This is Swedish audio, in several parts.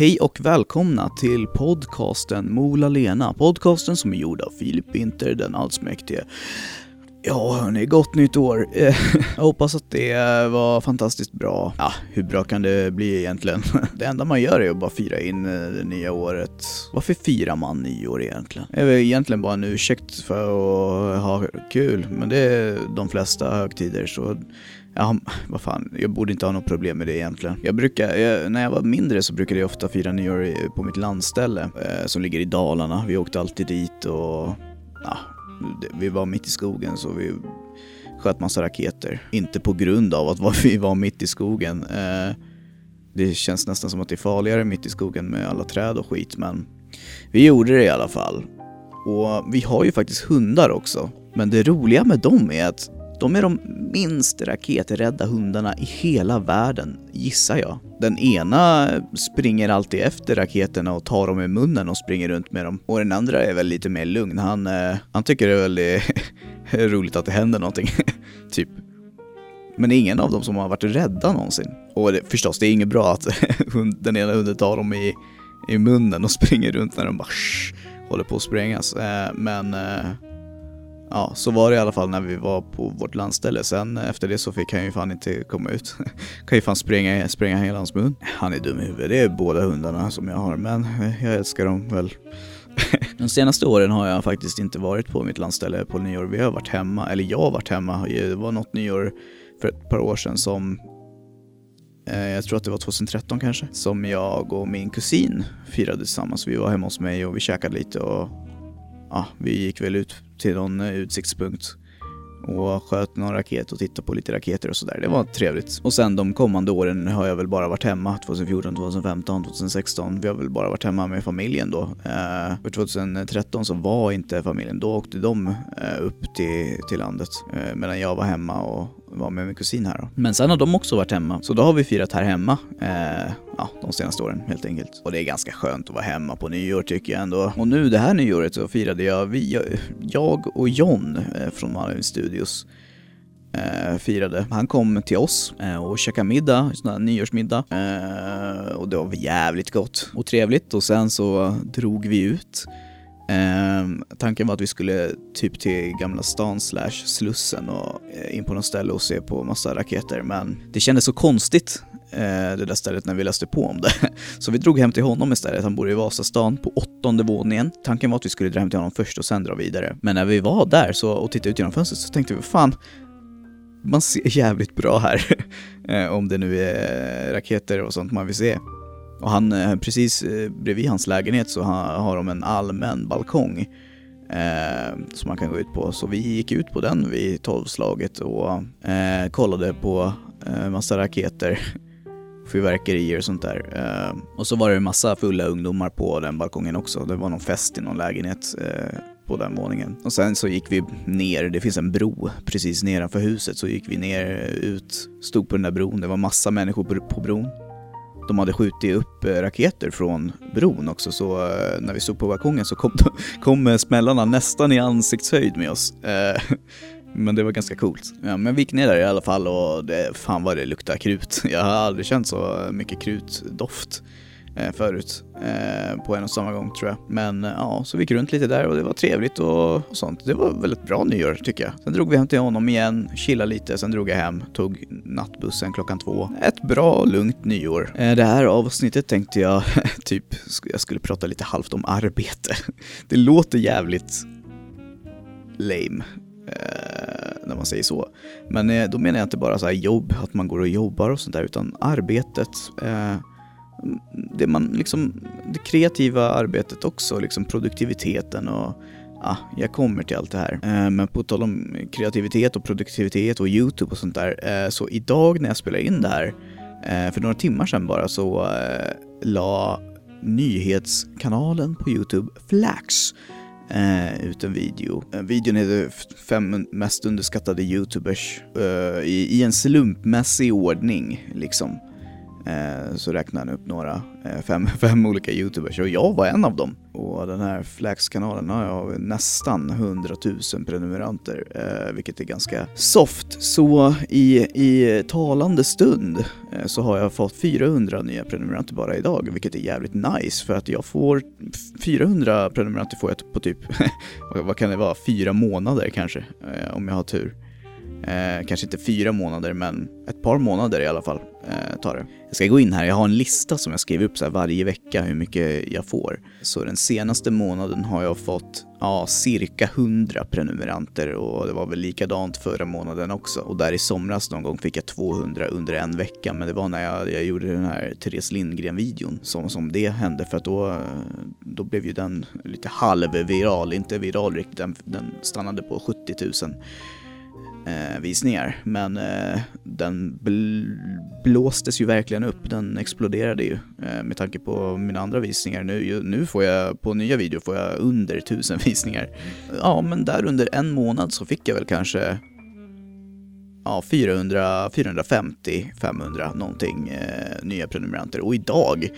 Hej och välkomna till podcasten Mola Lena. Podcasten som är gjord av Filip Winter, den allsmäktige. Ja hörni, gott nytt år. Eh, jag hoppas att det var fantastiskt bra. Ja, hur bra kan det bli egentligen? Det enda man gör är att bara fira in eh, det nya året. Varför firar man nyår egentligen? Det är väl egentligen bara en ursäkt för att ha kul, men det är de flesta högtider så Ja, vad fan, jag borde inte ha något problem med det egentligen. Jag brukar, jag, när jag var mindre så brukade jag ofta fira nyår på mitt landställe eh, som ligger i Dalarna. Vi åkte alltid dit och ja, det- vi var mitt i skogen så vi sköt massa raketer. Inte på grund av att vi var mitt i skogen. Eh, det känns nästan som att det är farligare mitt i skogen med alla träd och skit men vi gjorde det i alla fall. Och vi har ju faktiskt hundar också. Men det roliga med dem är att de är de minst raketrädda hundarna i hela världen, gissar jag. Den ena springer alltid efter raketerna och tar dem i munnen och springer runt med dem. Och den andra är väl lite mer lugn. Han, eh, han tycker det är väldigt eh, roligt att det händer någonting, typ. Men ingen av dem som har varit rädda någonsin. Och det, förstås, det är inget bra att den ena hunden tar dem i, i munnen och springer runt när de bara shh, håller på att sprängas. Eh, men eh, ja, så var det i alla fall när vi var på vårt landställe. Sen efter det så fick han ju fan inte komma ut. kan ju fan spränga, spränga hela hans mun. Han är dum i huvudet. Det är båda hundarna som jag har, men jag älskar dem väl. De senaste åren har jag faktiskt inte varit på mitt landställe på nyår. Vi har varit hemma, eller jag har varit hemma. Det var något nyår för ett par år sedan som eh, jag tror att det var 2013 kanske, som jag och min kusin firade tillsammans. Vi var hemma hos mig och vi käkade lite och ja, vi gick väl ut till någon eh, utsiktspunkt och sköt någon raket och tittade på lite raketer och sådär. Det var trevligt. Och sen de kommande åren har jag väl bara varit hemma. 2014, 2015, 2016. Vi har väl bara varit hemma med familjen då. Eh, för 2013 så var inte familjen. Då åkte de eh, upp till, till landet. Eh, medan jag var hemma och var med min kusin här då. Men sen har de också varit hemma. Så då har vi firat här hemma. Eh, ja, de senaste åren helt enkelt. Och det är ganska skönt att vara hemma på nyår tycker jag ändå. Och nu det här nyåret så firade jag, vi, jag, jag och John eh, från Malmö Studios eh, firade. Han kom till oss eh, och käkade middag, sån här nyårsmiddag. Eh, och det var jävligt gott och trevligt och sen så drog vi ut. Eh, tanken var att vi skulle typ till Gamla stan slash Slussen och eh, in på något ställe och se på massa raketer men det kändes så konstigt eh, det där stället när vi läste på om det. Så vi drog hem till honom istället, han bor i Vasastan på åttonde våningen. Tanken var att vi skulle dra hem till honom först och sen dra vidare. Men när vi var där så, och tittade ut genom fönstret så tänkte vi fan, man ser jävligt bra här. Eh, om det nu är raketer och sånt man vill se. Och han, eh, precis eh, bredvid hans lägenhet så har, de en allmän balkong. Eh, som man kan gå ut på. Så vi gick ut på den vid tolvslaget och eh, kollade på eh, massa raketer. Fyrverkerier och sånt där. Eh, och så var det en massa fulla ungdomar på den balkongen också. Det var någon fest i någon lägenhet eh, på den våningen. Och sen så gick vi ner, det finns en bro precis nedanför huset, så gick vi ner ut, stod på den där bron. Det var massa människor på, på bron. De hade skjutit upp eh, raketer från bron också, så eh, när vi stod på balkongen så kom, de, kom eh, smällarna nästan i ansiktshöjd med oss. Men det var ganska coolt. Ja, men vi gick ner där i alla fall och det, fan vad det luktar krut. Jag har aldrig känt så mycket krutdoft Eh, förut eh, på en och samma gång tror jag. Men eh, ja, så vi gick runt lite där och det var trevligt och, och sånt. Det var väldigt bra nyår tycker jag. Sen drog vi hem till honom igen, chillade lite, sen drog jag hem, tog nattbussen klockan två. Ett bra, lugnt nyår. Eh, det här avsnittet tänkte jag typ, jag skulle prata lite halvt om arbete. Det låter jävligt lame. Eh, när man säger så. Men eh, då menar jag inte bara så här jobb, att man går och jobbar och sånt där, utan arbetet. Eh, det man liksom, det kreativa arbetet också, liksom produktiviteten och ja, jag kommer till allt det här. Eh, men på tal om kreativitet och produktivitet och YouTube och sånt där, eh, så idag när jag spelar in det här, eh, för några timmar sedan bara, så la nyhetskanalen på YouTube Flax eh, ut en video. Eh, videon heter f- fem mest underskattade YouTubers eh, i, i en slumpmässig ordning liksom. Eh, så räknade han upp några, eh, fem, fem olika YouTubers och jag var en av dem. Och den här Flax-kanalen har jag nästan 100 000 prenumeranter, eh, vilket är ganska soft. Så i, i talande stund eh, så har jag fått 400 nya prenumeranter bara idag, vilket är jävligt nice för att jag får 400 prenumeranter får jag på typ, vad kan det vara, fyra månader kanske, eh, om jag har tur. Eh, kanske inte fyra månader, men ett par månader i alla fall eh, tar det. Jag ska gå in här, jag har en lista som jag skriver upp så varje vecka hur mycket jag får. Så den senaste månaden har jag fått ja, cirka 100 prenumeranter och det var väl likadant förra månaden också. Och där i somras någon gång fick jag 200 under en vecka, men det var när jag, jag gjorde den här Therese Lindgren-videon som, som det hände för att då, då blev ju den lite halvviral, inte viral riktigt, den, den stannade på 70 000 eh, visningar. Men eh, den bl blåstes ju verkligen upp, den exploderade ju eh, med tanke på mina andra visningar. Nu, nu får jag, på nya videor får jag under tusen visningar. Ja, men där under en månad så fick jag väl kanske ja, 400, 450, 500 någonting eh, nya prenumeranter. Och idag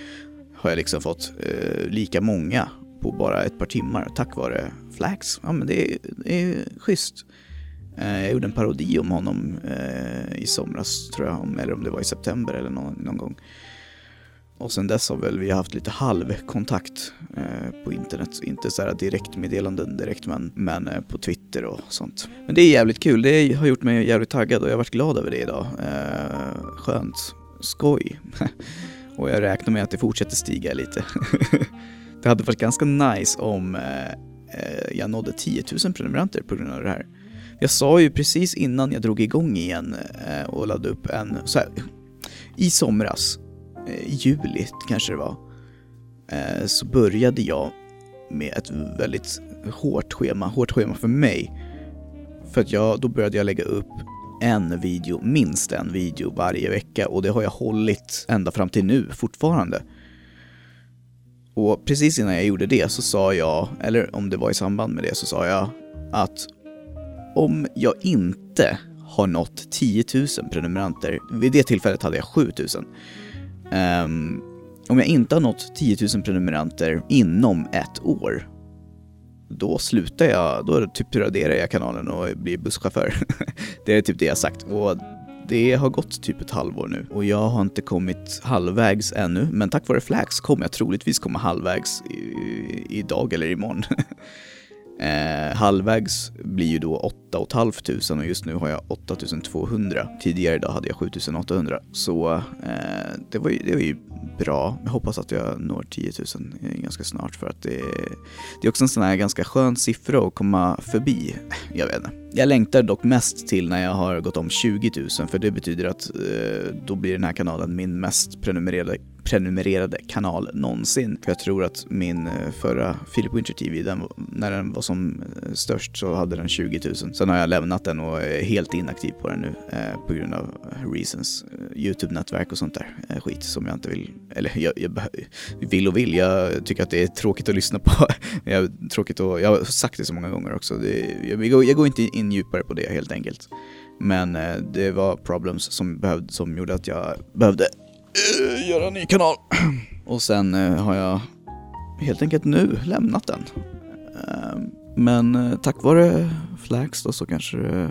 har jag liksom fått eh, lika många på bara ett par timmar tack vare Flax. Ja, men det är, det är schysst. Eh, jag gjorde en parodi om honom eh, i somras, tror jag, eller om det var i september eller någon, någon gång. Och sen dess har väl vi haft lite halvkontakt eh, på internet. Inte så här direktmeddelanden direkt, men, men eh, på Twitter och sånt. Men det är jävligt kul. Det har gjort mig jävligt taggad och jag har varit glad över det idag. Eh, skönt. Skoj. och jag räknar med att det fortsätter stiga lite. det hade varit ganska nice om eh, eh jag nådde 10 000 prenumeranter på grund av det här. Jag sa ju precis innan jag drog igång igen eh, och laddade upp en, så här, i somras, eh, i juli kanske det var, eh, så började jag med ett väldigt hårt schema, hårt schema för mig. För att jag, då började jag lägga upp en video, minst en video varje vecka och det har jag hållit ända fram till nu fortfarande. Och precis innan jag gjorde det så sa jag, eller om det var i samband med det, så sa jag att om jag inte har nått 10 000 prenumeranter, vid det tillfället hade jag 7 000. Um, om jag inte har nått 10 000 prenumeranter inom ett år, då slutar jag, då typ raderar jag kanalen och blir busschaufför. det är typ det jag sagt. Och det har gått typ ett halvår nu och jag har inte kommit halvvägs ännu, men tack vare Flax kommer jag troligtvis komma halvvägs idag eller imorgon. Eh, halvvägs blir ju då 8 500 och just nu har jag 8 200. Tidigare idag hade jag 7 800. Så eh, det, var ju, det var ju bra. Jag hoppas att jag når 10 000 eh, ganska snart för att det, det är också en sån här ganska skön siffra att komma förbi. Jag vet inte. Jag längtar dock mest till när jag har gått om 20 000 för det betyder att eh, då blir den här kanalen min mest prenumererade prenumererade kanal någonsin. För jag tror att min eh, förra Philip Winter TV, den, när den var som eh, störst så hade den 20 000. Sen har jag lämnat den och är helt inaktiv på den nu eh, på grund av reasons. Eh, Youtube-nätverk och sånt där eh, skit som jag inte vill, eller jag, jag, vill och vill. Jag tycker att det är tråkigt att lyssna på. jag, tråkigt och, jag har sagt det så många gånger också. Det, jag, jag går inte in djupare på det helt enkelt. Men eh, det var problems som, behövde, som gjorde att jag behövde uh, göra en ny kanal. Och sen uh, har jag helt enkelt nu lämnat den. Uh, men tack vare Flax då så kanske det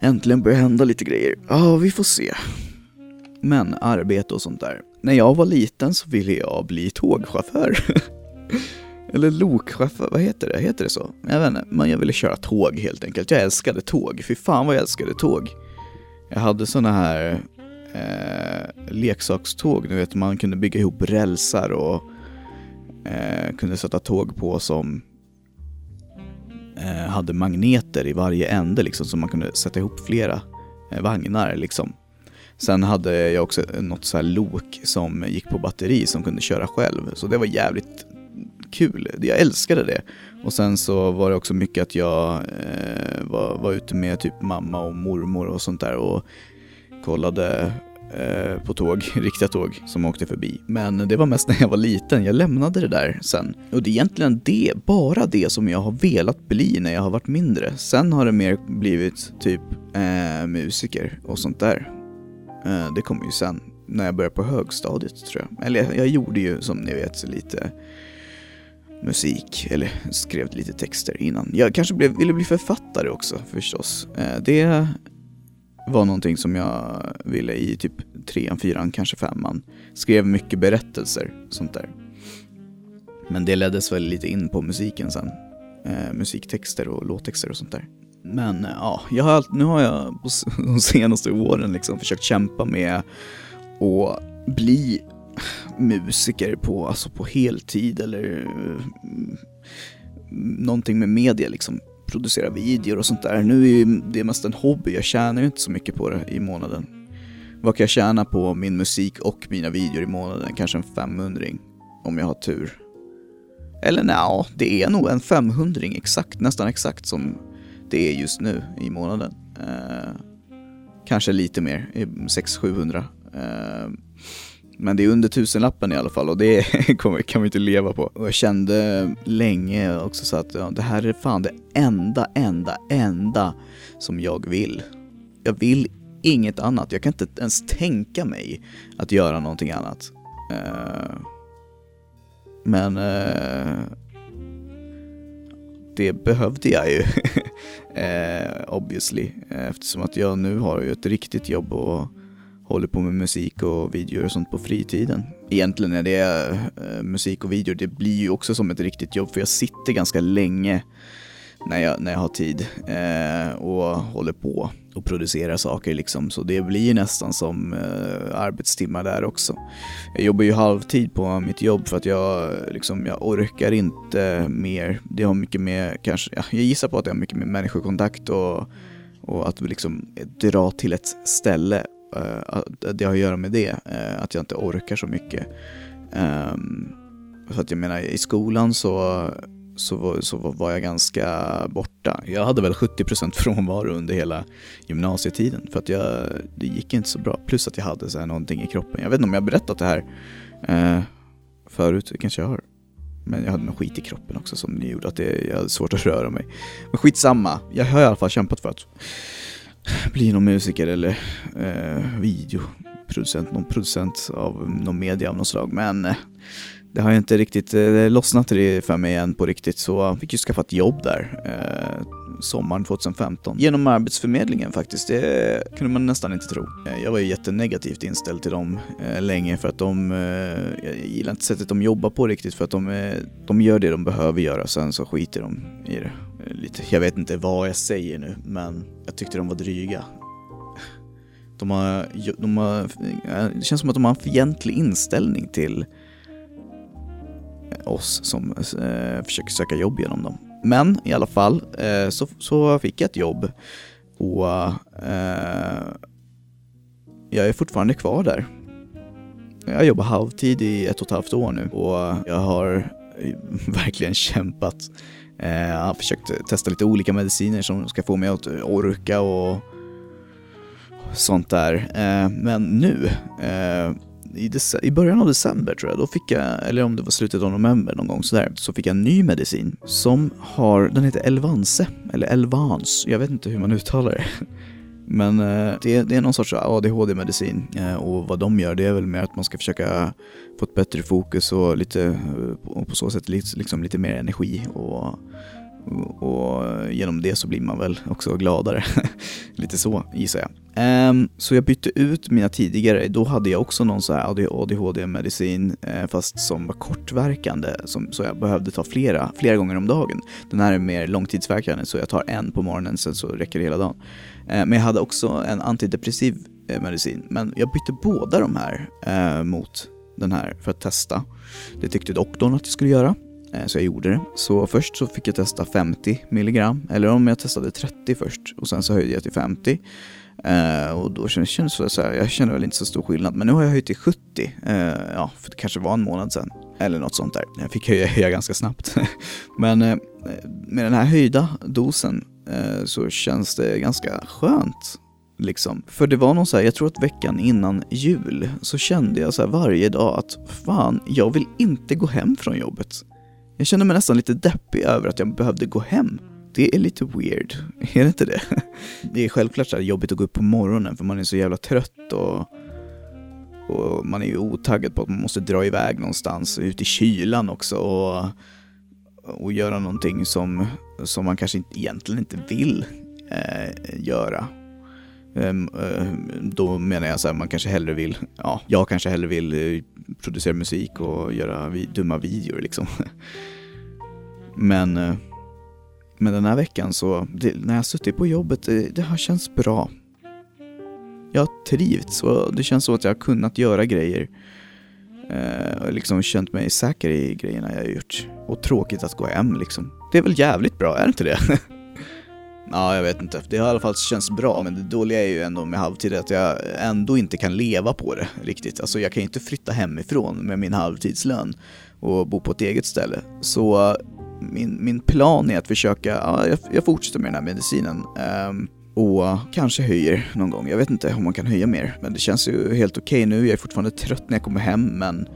äntligen börjar hända lite grejer. Ja, vi får se. Men arbete och sånt där. När jag var liten så ville jag bli tågchaufför. Eller lokchaufför, vad heter det? Heter det så? Jag vet inte, men jag ville köra tåg helt enkelt. Jag älskade tåg, fy fan vad jag älskade tåg. Jag hade såna här eh, leksakståg, du vet man kunde bygga ihop rälsar och eh, kunde sätta tåg på som eh, hade magneter i varje ände liksom så man kunde sätta ihop flera eh, vagnar liksom. Sen hade jag också något så här lok som gick på batteri som kunde köra själv, så det var jävligt kul. Jag älskade det. Och sen så var det också mycket att jag eh, var, var ute med typ mamma och mormor och sånt där och kollade eh, på tåg, riktiga tåg som åkte förbi. Men det var mest när jag var liten, jag lämnade det där sen. Och det är egentligen det, bara det som jag har velat bli när jag har varit mindre. Sen har det mer blivit typ eh, musiker och sånt där. Eh, det kommer ju sen, när jag började på högstadiet tror jag. Eller jag, jag gjorde ju som ni vet lite musik, eller skrev lite texter innan. Jag kanske blev, ville bli författare också förstås. Eh, det var någonting som jag ville i typ trean, fyran, kanske femman. Skrev mycket berättelser, sånt där. Men det leddes väl lite in på musiken sen. Eh, musiktexter och låttexter och sånt där. Men eh, ja, jag har, nu har jag på de senaste åren liksom försökt kämpa med att bli musiker på, alltså på heltid eller eh, någonting med media liksom. Producera videor och sånt där. Nu är det mest en hobby, jag tjänar ju inte så mycket på det i månaden. Vad kan jag tjäna på min musik och mina videor i månaden? Kanske en 500 om jag har tur. Eller nja, det är nog en 500 exakt, nästan exakt som det är just nu i månaden. Eh, kanske lite mer, 600-700. Eh, men det är under tusenlappen i alla fall och det kan vi inte leva på. Och jag kände länge också så att ja, det här är fan det enda, enda, enda som jag vill. Jag vill inget annat. Jag kan inte ens tänka mig att göra någonting annat. Eh, men eh, det behövde jag ju, eh, obviously, eftersom att jag nu har ju ett riktigt jobb och håller på med musik och videor och sånt på fritiden. Egentligen är det eh, musik och videor, det blir ju också som ett riktigt jobb för jag sitter ganska länge när jag, när jag har tid eh, och håller på och producerar saker liksom. Så det blir nästan som eh, arbetstimmar där också. Jag jobbar ju halvtid på mitt jobb för att jag, liksom, jag orkar inte mer. Det har mycket med, kanske, ja, jag gissar på att det har mycket med människokontakt och och att liksom dra till ett ställe Eh, det har att göra med det, eh, att jag inte orkar så mycket. Ehm, för att jag menar, i skolan så, så, så var jag ganska borta. Jag hade väl 70% frånvaro under hela gymnasietiden för att jag, det gick inte så bra. Plus att jag hade så här någonting i kroppen. Jag vet inte om jag har berättat det här eh, förut, det kanske jag har. Men jag hade någon skit i kroppen också som gjorde att det, jag hade svårt att röra mig. Men skitsamma, jag har i alla fall kämpat för att bli någon musiker eller eh, videoproducent, någon producent av någon media av något slag. Men eh, det har ju inte riktigt eh, lossnat för mig än på riktigt så jag fick ju skaffa ett jobb där eh, sommaren 2015. Genom Arbetsförmedlingen faktiskt, det kunde man nästan inte tro. Eh, jag var ju jättenegativt inställd till dem eh, länge för att de, eh, jag gillar inte sättet de jobbar på riktigt för att de, eh, de gör det de behöver göra sen så skiter de i det. Eh, lite, jag vet inte vad jag säger nu men jag tyckte de var dryga. De har, de har, eh, det känns som att de har en fientlig inställning till eh, oss som eh, försöker söka jobb genom dem. Men i alla fall eh, så, så fick jag ett jobb och eh, jag är fortfarande kvar där. Jag jobbar halvtid i ett och ett halvt år nu och jag har verkligen kämpat. Eh, jag har försökt testa lite olika mediciner som ska få mig att orka och sånt där. Eh, men nu eh, i, i, början av december tror jag, då fick jag, eller om det var slutet av november någon gång sådär, så fick jag en ny medicin som har, den heter Elvanse, eller Elvans, jag vet inte hur man uttalar det. Men eh, det, det, är någon sorts ADHD-medicin eh, och vad de gör det är väl mer att man ska försöka få ett bättre fokus och lite, och på så sätt liksom lite mer energi och och genom det så blir man väl också gladare. Lite så gissar jag. Um, så jag bytte ut mina tidigare, då hade jag också någon så här ADHD-medicin eh, fast som var kortverkande, som, så jag behövde ta flera, flera gånger om dagen. Den här är mer långtidsverkande så jag tar en på morgonen sen så räcker det hela dagen. Eh, men jag hade också en antidepressiv eh, medicin, men jag bytte båda de här eh, mot den här för att testa. Det tyckte doktorn att jag skulle göra. Så jag gjorde det. Så först så fick jag testa 50 milligram, eller om jag testade 30 först och sen så höjde jag till 50. Uh, och då kändes det så här, jag känner väl inte så stor skillnad, men nu har jag höjt till 70. Uh, ja, för det kanske var en månad sedan. Eller något sånt där. Jag fick höja, höja ganska snabbt. men uh, med den här höjda dosen Eh, så känns det ganska skönt. Liksom. För det var någon så här, jag tror att veckan innan jul så kände jag så varje dag att fan, jag vill inte gå hem från jobbet. Jag kände mig nästan lite deppig över att jag behövde gå hem. Det är lite weird, är det inte det? Det är självklart så jobbigt att gå upp på morgonen för man är så jävla trött och, och man är ju otaggad på att man måste dra iväg någonstans, ut i kylan också och och göra någonting som, som man kanske inte, egentligen inte vill eh, göra. Um, uh, då menar jag så här, man kanske hellre vill, ja, jag kanske hellre vill uh, producera musik och göra vi dumma videor liksom. Men, uh, men den här veckan så, det, när jag suttit på jobbet, det, det har känts bra. Jag har trivts och det känns som att jag har kunnat göra grejer Eh, och liksom känt mig säker i grejerna jag har gjort. Och tråkigt att gå hem liksom. Det är väl jävligt bra, är det inte det? ja, jag vet inte. Det har i alla fall känts bra, men det dåliga är ju ändå med halvtid att jag ändå inte kan leva på det riktigt. Alltså jag kan ju inte flytta hemifrån med min halvtidslön och bo på ett eget ställe. Så eh, min, min plan är att försöka, ja, jag, jag fortsätter med den här medicinen. Um, och kanske höjer någon gång. Jag vet inte om man kan höja mer, men det känns ju helt okej okay nu. Jag är fortfarande trött när jag kommer hem, men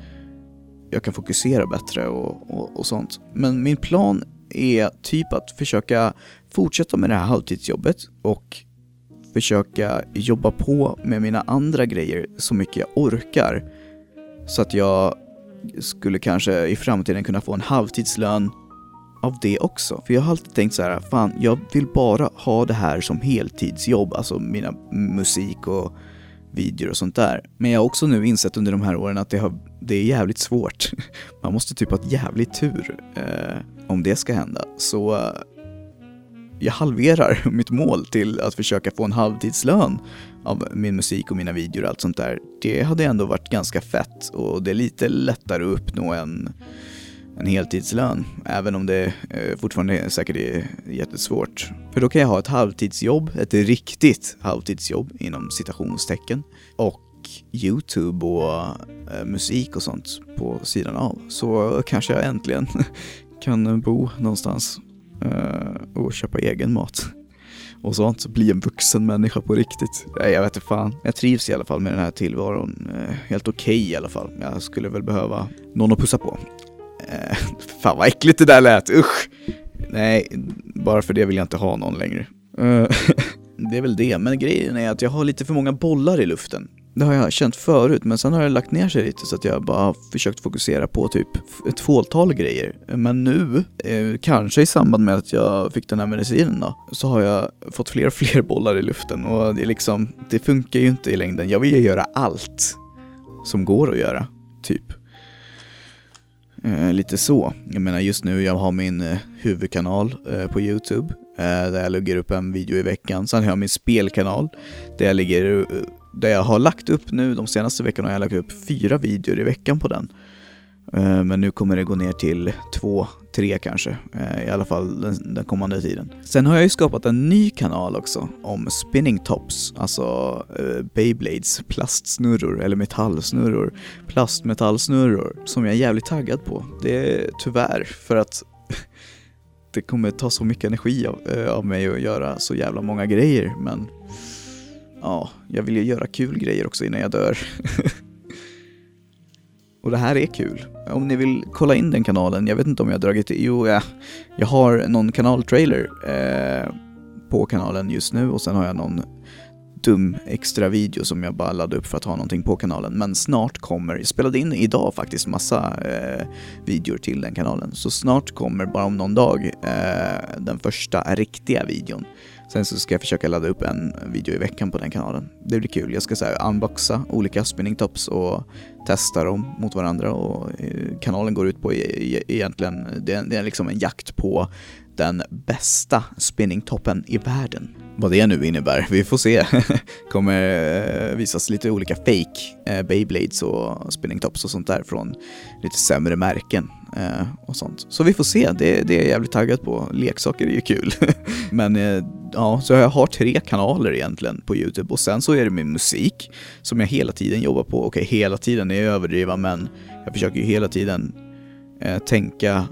jag kan fokusera bättre och, och, och, sånt. Men min plan är typ att försöka fortsätta med det här halvtidsjobbet och försöka jobba på med mina andra grejer så mycket jag orkar. Så att jag skulle kanske i framtiden kunna få en halvtidslön av det också. För jag har alltid tänkt så här, fan jag vill bara ha det här som heltidsjobb, alltså mina musik och videor och sånt där. Men jag har också nu insett under de här åren att det, har, det är jävligt svårt. Man måste typ ha ett jävligt tur eh, om det ska hända. Så eh, jag halverar mitt mål till att försöka få en halvtidslön av min musik och mina videor och allt sånt där. Det hade ändå varit ganska fett och det är lite lättare att uppnå än en heltidslön, även om det eh, fortfarande säkert är jättesvårt. För då kan jag ha ett halvtidsjobb, ett riktigt halvtidsjobb inom citationstecken och Youtube och eh, musik och sånt på sidan av. Så kanske jag äntligen kan bo någonstans eh, och köpa egen mat och sånt, bli en vuxen människa på riktigt. Nej, Jag vet inte fan. Jag trivs i alla fall med den här tillvaron. Eh, helt okej okay i alla fall. Jag skulle väl behöva någon att pussa på. Eh, fan vad äckligt det där lät, usch! Nej, bara för det vill jag inte ha någon längre. Eh, det är väl det, men grejen är att jag har lite för många bollar i luften. Det har jag känt förut, men sen har det lagt ner sig lite så att jag bara har försökt fokusera på typ ett fåtal grejer. Men nu, eh, kanske i samband med att jag fick den här medicinen då, så har jag fått fler och fler bollar i luften och det är liksom, det funkar ju inte i längden. Jag vill ju göra allt som går att göra, typ. Eh, lite så. Jag menar just nu, jag har min eh, huvudkanal eh, på Youtube eh, där jag lägger upp en video i veckan. Sen har jag min spelkanal där jag, ligger, eh, där jag har lagt upp nu, de senaste veckorna har jag lagt upp fyra videor i veckan på den. Eh, men nu kommer det gå ner till två, tre kanske, eh, i alla fall den, den, kommande tiden. Sen har jag ju skapat en ny kanal också om spinning tops, alltså uh, Beyblades, plastsnurror eller metallsnurror, plastmetallsnurror, som jag är jävligt taggad på. Det är tyvärr för att det kommer ta så mycket energi av, uh, av mig att göra så jävla många grejer, men ja, jag vill ju göra kul grejer också innan jag dör. Och det här är kul. Om ni vill kolla in den kanalen, jag vet inte om jag har dragit jo ja, jag har någon kanaltrailer eh, på kanalen just nu och sen har jag någon dum extra video som jag bara laddade upp för att ha någonting på kanalen. Men snart kommer, jag spelade in idag faktiskt massa eh, videor till den kanalen, så snart kommer, bara om någon dag, eh, den första riktiga videon. Sen så ska jag försöka ladda upp en video i veckan på den kanalen. Det blir kul. Jag ska så unboxa olika spinning tops och testa dem mot varandra och eh, kanalen går ut på e-, e-, egentligen, det är liksom en jakt på den bästa spinningtoppen i världen. Vad det nu innebär, vi får se. kommer eh, visas lite olika fake eh, Beyblades och spinningtops och sånt där från lite sämre märken eh, och sånt. Så vi får se, det, det är jag jävligt taggad på. Leksaker är ju kul. Men eh, ja, så jag har tre kanaler egentligen på Youtube och sen så är det min musik som jag hela tiden jobbar på. Okej, hela tiden är jag överdriva men jag försöker ju hela tiden eh, tänka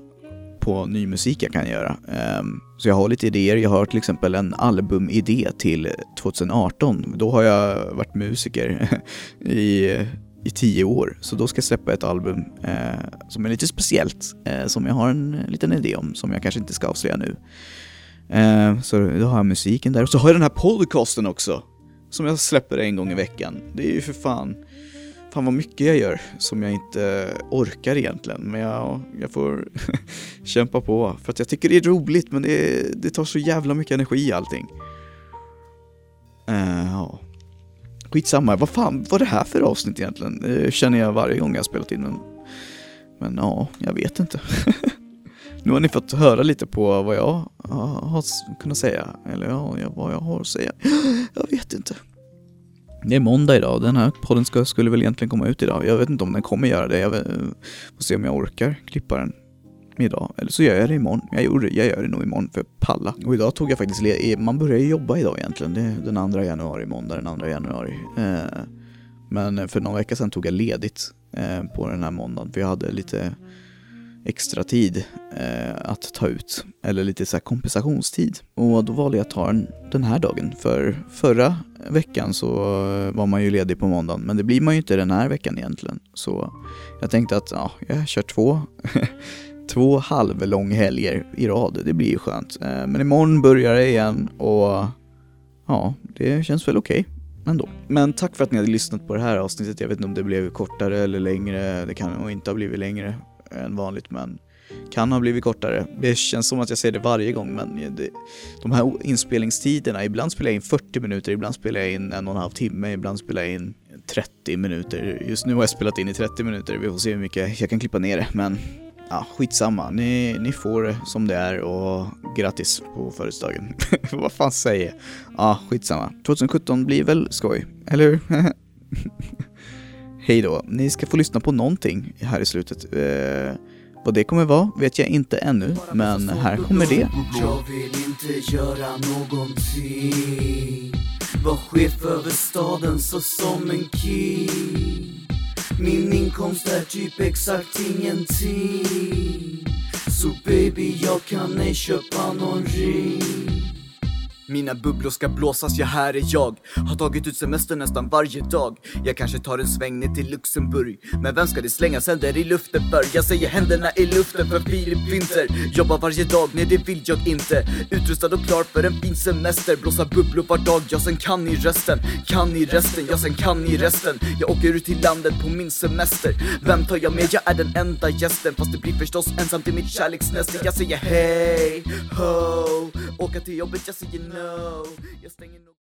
på ny musik jag kan göra. Ehm, så jag har lite idéer. Jag har till exempel en albumidé till 2018. Då har jag varit musiker i, i tio år. Så då ska jag släppa ett album eh, som är lite speciellt, eh, som jag har en liten idé om, som jag kanske inte ska avslöja nu. Eh, så då har jag musiken där. Och så har jag den här podcasten också, som jag släpper en gång i veckan. Det är ju för fan Fan vad mycket jag gör som jag inte orkar egentligen. Men jag, jag får kämpa på. För att jag tycker det är roligt men det, det tar så jävla mycket energi allting. Eh, ja. Skitsamma, vad fan var det här för avsnitt egentligen? Det känner jag varje gång jag spelat in men, men ja, jag vet inte. nu har ni fått höra lite på vad jag har kunnat säga, eller ja, vad jag har att säga. Jag vet inte. Det är måndag idag, den här podden ska, skulle väl egentligen komma ut idag. Jag vet inte om den kommer göra det, jag eh, får se om jag orkar klippa den idag. Eller så gör jag det imorgon. Jag, gjorde, jag gör det nog imorgon för att palla. Och idag tog jag faktiskt ledigt. Man börjar ju jobba idag egentligen. Det är den 2 januari, måndag den 2 januari. Eh, men för någon vecka sedan tog jag ledigt eh, på den här måndagen. För jag hade lite extra tid eh, att ta ut. Eller lite så kompensationstid. Och då valde jag att ta den den här dagen. För förra veckan så var man ju ledig på måndagen. Men det blir man ju inte den här veckan egentligen. Så jag tänkte att ja, jag kör två två halvlånghelger i rad. Det blir ju skönt. Eh, men imorgon börjar det igen och ja, det känns väl okej. Okay ändå. Men tack för att ni hade lyssnat på det här avsnittet. Jag vet inte om det blev kortare eller längre. Det kan nog inte ha blivit längre än vanligt men kan ha blivit kortare. Det känns som att jag säger det varje gång men det, de här inspelningstiderna, ibland spelar jag in 40 minuter, ibland spelar jag in en och en halv timme, ibland spelar jag in 30 minuter. Just nu har jag spelat in i 30 minuter, vi får se hur mycket jag kan klippa ner det men ja, skitsamma. Ni, ni får det som det är och grattis på födelsedagen. Vad fan säger jag? Ja, skitsamma. 2017 blir väl skoj, eller hur? Hej då. Ni ska få lyssna på någonting här i slutet. Eh, vad det kommer vara vet jag inte ännu, men här kommer det. Jag vill inte göra någonting. Var chef över staden så som en king. Min inkomst är typ exakt ingenting Så baby jag kan ej köpa någon ring mina bubblor ska blåsas, ja här är jag. Har tagit ut semester nästan varje dag. Jag kanske tar en sväng ner till Luxemburg. Men vem ska det slängas händer i luften för? Jag säger händerna i luften för Filip Winter Jobbar varje dag, nej det vill jag inte. Utrustad och klar för en fin semester. Blåsa bubblor var dag, ja sen kan ni resten. Kan ni resten, ja sen kan ni resten. Jag åker ut till landet på min semester. Vem tar jag med? Jag är den enda gästen. Fast det blir förstås ensamt i mitt kärleksnäste. Jag säger hej, ho. Åka till jobbet, jag säger no. Jag stänger nog